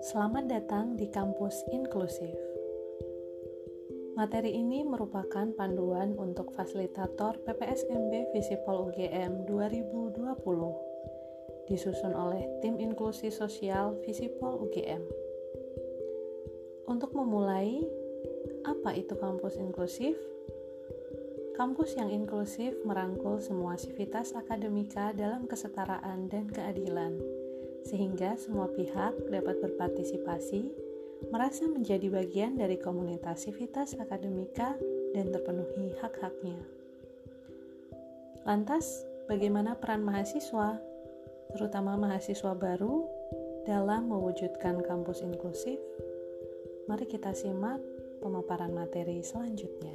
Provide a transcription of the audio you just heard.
Selamat datang di kampus inklusif. Materi ini merupakan panduan untuk fasilitator PPSMB Visipol UGM 2020, disusun oleh tim inklusi sosial Visipol UGM. Untuk memulai, apa itu kampus inklusif? Kampus yang inklusif merangkul semua sivitas akademika dalam kesetaraan dan keadilan, sehingga semua pihak dapat berpartisipasi, merasa menjadi bagian dari komunitas sivitas akademika, dan terpenuhi hak-haknya. Lantas, bagaimana peran mahasiswa, terutama mahasiswa baru, dalam mewujudkan kampus inklusif? Mari kita simak pemaparan materi selanjutnya.